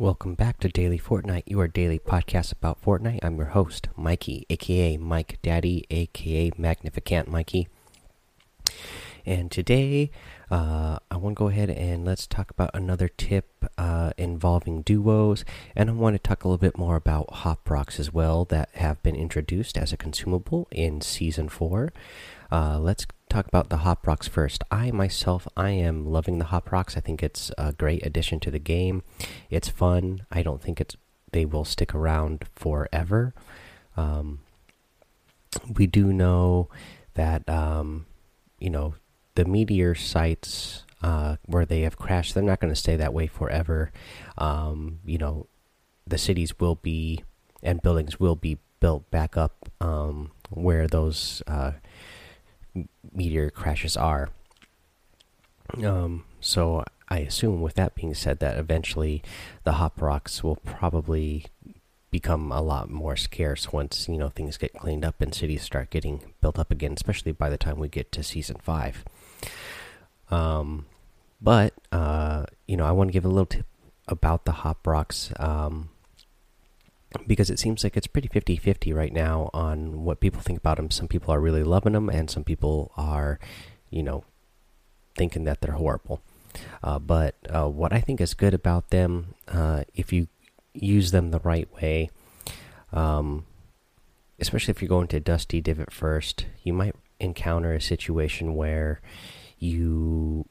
Welcome back to Daily Fortnite, your daily podcast about Fortnite. I'm your host, Mikey, aka Mike Daddy, aka Magnificent Mikey. And today, uh, I want to go ahead and let's talk about another tip uh, involving duos. And I want to talk a little bit more about Hop Rocks as well that have been introduced as a consumable in Season 4. Uh, let's talk about the Hop Rocks first. I myself, I am loving the Hop Rocks. I think it's a great addition to the game. It's fun. I don't think it's they will stick around forever. Um, we do know that um, you know the meteor sites uh, where they have crashed. They're not going to stay that way forever. Um, you know, the cities will be and buildings will be built back up um, where those uh, meteor crashes are. Um, so I assume, with that being said, that eventually the hop rocks will probably become a lot more scarce once you know things get cleaned up and cities start getting built up again, especially by the time we get to season five. Um, but uh, you know, I want to give a little tip about the hop rocks. Um, because it seems like it's pretty 50 50 right now on what people think about them. Some people are really loving them, and some people are, you know, thinking that they're horrible. Uh, but uh, what I think is good about them, uh, if you use them the right way, um, especially if you're going to Dusty Divot first, you might encounter a situation where you,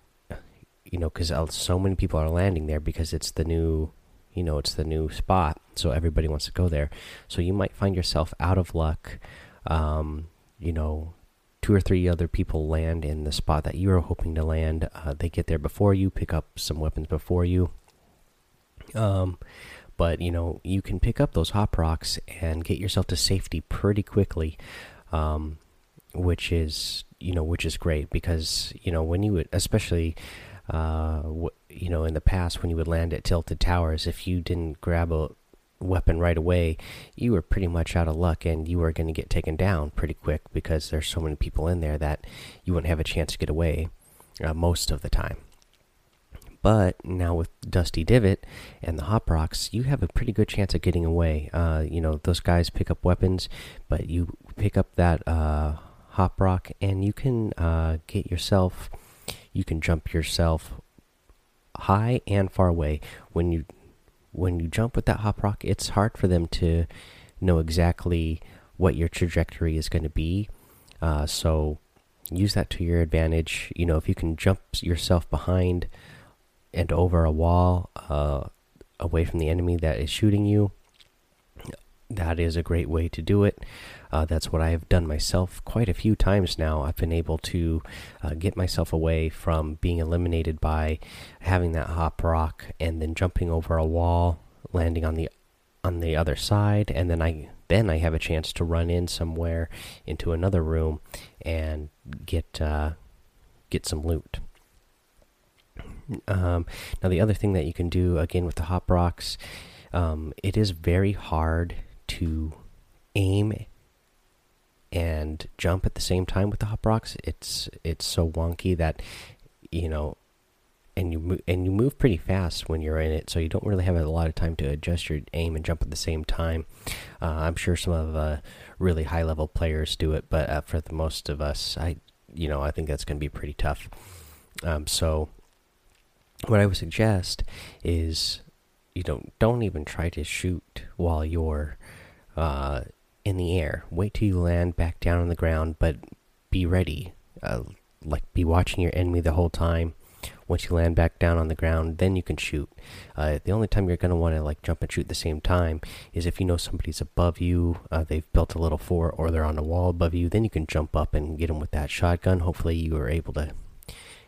you know, because so many people are landing there because it's the new you know it's the new spot so everybody wants to go there. So you might find yourself out of luck um, you know two or three other people land in the spot that you were hoping to land. Uh, they get there before you pick up some weapons before you. Um, but you know you can pick up those hop rocks and get yourself to safety pretty quickly um, which is you know which is great because you know when you especially uh, you know, in the past when you would land at tilted towers, if you didn't grab a weapon right away, you were pretty much out of luck and you were going to get taken down pretty quick because there's so many people in there that you wouldn't have a chance to get away uh, most of the time. But now with Dusty Divot and the Hop Rocks, you have a pretty good chance of getting away. Uh, you know, those guys pick up weapons, but you pick up that uh, Hop Rock and you can uh, get yourself you can jump yourself high and far away. When you when you jump with that hop rock, it's hard for them to know exactly what your trajectory is going to be. Uh, so use that to your advantage. You know, if you can jump yourself behind and over a wall uh, away from the enemy that is shooting you, that is a great way to do it. Uh, that's what I have done myself quite a few times now. I've been able to uh, get myself away from being eliminated by having that hop rock and then jumping over a wall, landing on the on the other side, and then I then I have a chance to run in somewhere into another room and get uh, get some loot. Um, now the other thing that you can do again with the hop rocks, um, it is very hard to aim and jump at the same time with the hop rocks. It's it's so wonky that you know, and you and you move pretty fast when you're in it, so you don't really have a lot of time to adjust your aim and jump at the same time. Uh, I'm sure some of uh, really high level players do it, but uh, for the most of us, I you know I think that's going to be pretty tough. Um, so what I would suggest is you don't don't even try to shoot while you're uh, in the air. Wait till you land back down on the ground, but be ready. Uh, like be watching your enemy the whole time. Once you land back down on the ground, then you can shoot. Uh, the only time you're gonna want to like jump and shoot at the same time is if you know somebody's above you. Uh, they've built a little fort, or they're on a wall above you. Then you can jump up and get them with that shotgun. Hopefully, you are able to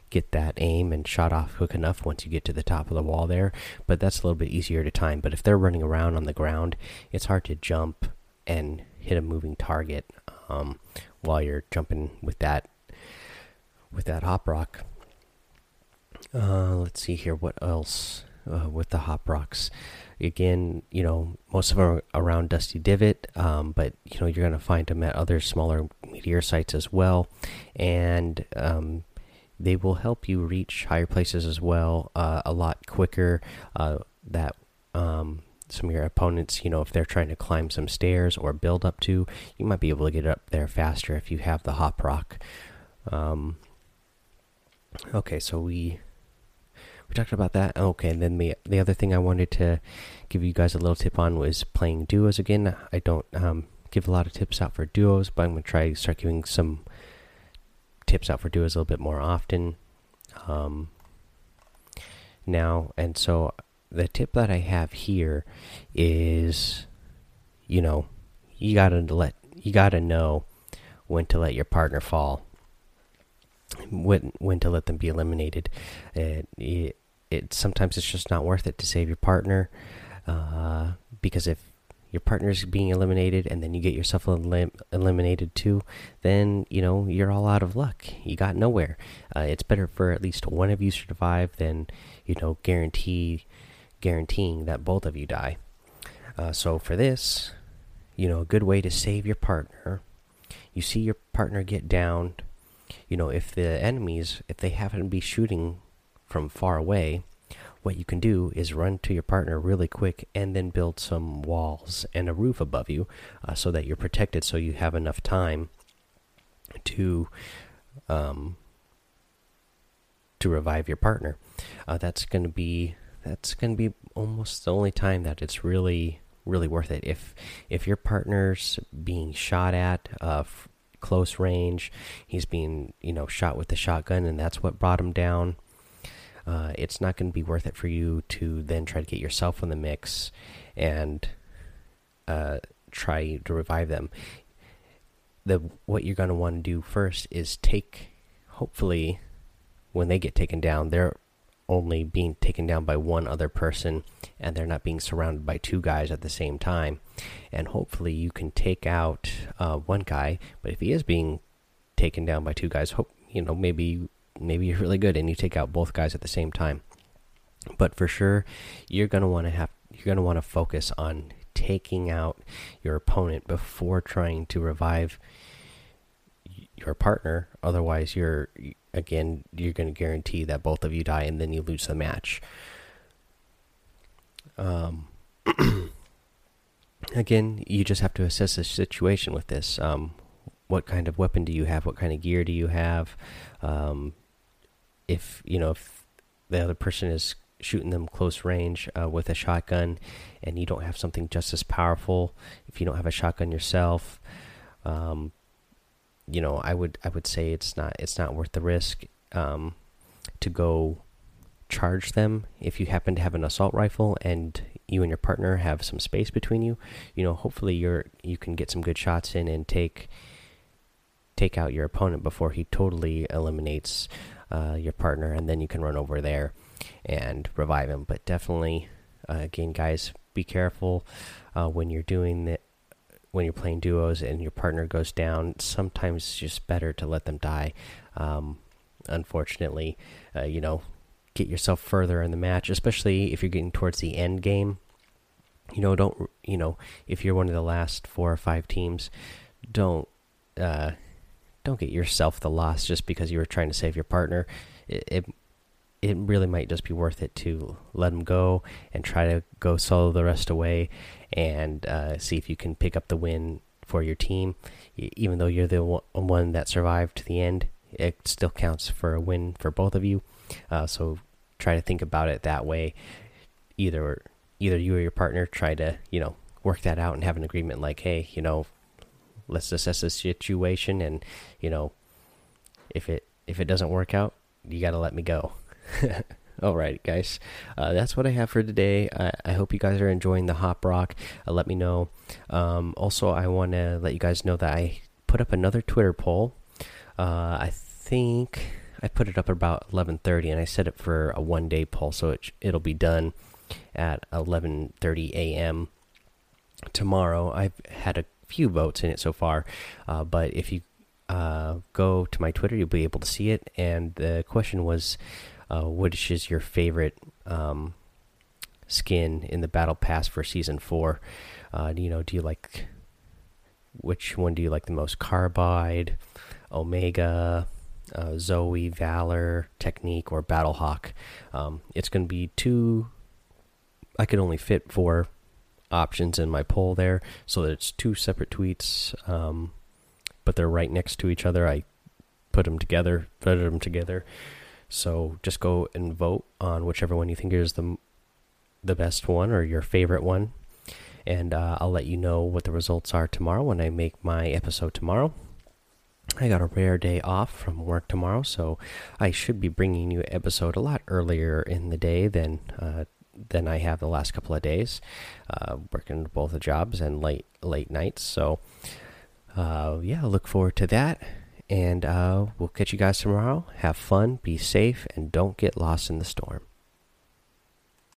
get that aim and shot off quick enough once you get to the top of the wall there. But that's a little bit easier to time. But if they're running around on the ground, it's hard to jump and hit a moving target um, while you're jumping with that with that hop rock. Uh, let's see here. What else uh, with the hop rocks? Again, you know, most of them are around Dusty Divot, um, but you know you're gonna find them at other smaller meteor sites as well, and um, they will help you reach higher places as well uh, a lot quicker. Uh, that um, some of your opponents, you know, if they're trying to climb some stairs or build up to, you might be able to get up there faster if you have the hop rock. Um, okay, so we we talked about that. Okay, and then the the other thing I wanted to give you guys a little tip on was playing duos again. I don't um, give a lot of tips out for duos, but I'm gonna try start giving some tips out for duos a little bit more often. Um, now, and so the tip that I have here is, you know, you gotta let you gotta know when to let your partner fall, when when to let them be eliminated. It, it, it sometimes it's just not worth it to save your partner, uh, because if your partner's being eliminated and then you get yourself elim eliminated too, then you know you're all out of luck. You got nowhere. Uh, it's better for at least one of you to survive than you know guarantee guaranteeing that both of you die. Uh, so for this, you know, a good way to save your partner, you see your partner get down. You know, if the enemies, if they happen to be shooting from far away, what you can do is run to your partner really quick and then build some walls and a roof above you uh, so that you're protected so you have enough time to um, to revive your partner. Uh, that's going to be that's going to be almost the only time that it's really really worth it. If if your partner's being shot at uh, close range he's being you know shot with the shotgun and that's what brought him down uh, it's not going to be worth it for you to then try to get yourself in the mix and uh, try to revive them. The what you're going to want to do first is take, hopefully, when they get taken down, they're only being taken down by one other person and they're not being surrounded by two guys at the same time. And hopefully, you can take out uh, one guy, but if he is being taken down by two guys, hope you know maybe maybe you're really good and you take out both guys at the same time. But for sure, you're gonna want to have you're gonna want to focus on taking out your opponent before trying to revive your partner. Otherwise, you're again you're going to guarantee that both of you die and then you lose the match. Um. again, you just have to assess the situation with this. Um, what kind of weapon do you have? What kind of gear do you have? Um, if you know if the other person is shooting them close range uh, with a shotgun and you don't have something just as powerful if you don't have a shotgun yourself um, you know i would i would say it's not it's not worth the risk um, to go charge them. If you happen to have an assault rifle and you and your partner have some space between you you know hopefully you're you can get some good shots in and take take out your opponent before he totally eliminates uh, your partner, and then you can run over there and revive him. But definitely, uh, again, guys, be careful uh, when you're doing that. When you're playing duos and your partner goes down, sometimes it's just better to let them die. Um, unfortunately, uh, you know, get yourself further in the match, especially if you're getting towards the end game. You know, don't you know if you're one of the last four or five teams, don't uh, don't get yourself the loss just because you were trying to save your partner. It, it, it really might just be worth it to let them go and try to go solo the rest away and uh, see if you can pick up the win for your team. Even though you're the one that survived to the end, it still counts for a win for both of you. Uh, so try to think about it that way. Either either you or your partner try to you know work that out and have an agreement like, hey, you know, let's assess the situation and you know if it if it doesn't work out you got to let me go. All right guys. Uh, that's what i have for today. I, I, hope you guys are enjoying the hop rock. Uh, let me know. Um, also i want to let you guys know that i put up another twitter poll. Uh, i think i put it up about 11.30 and i set it for a one day poll so it, it'll be done at 11.30 a.m tomorrow. I've had a few votes in it so far. Uh, but if you uh, go to my Twitter, you'll be able to see it. And the question was, uh, which is your favorite um, skin in the Battle Pass for Season Four? Uh, you know, do you like which one do you like the most? Carbide, Omega. Uh, Zoey, Valor, Teknique, or Battlehawk. Um, it's going to be two I could only fit four options in my poll there, so that it's two separate tweets, um, but they're right next to each other. I put them together, put them together. So just go and vote on whichever one you think is the the best one or your favorite one, and uh, I'll let you know what the results are tomorrow when I make my episode tomorrow. I got a rare day off from work tomorrow, so I should be bringing you an episode a lot earlier in the day than uh, than I have the last couple of days, uh, working both the jobs and late late nights. So, uh, yeah, look forward to that, and uh, we'll catch you guys tomorrow. Have fun, be safe, and don't get lost in the storm.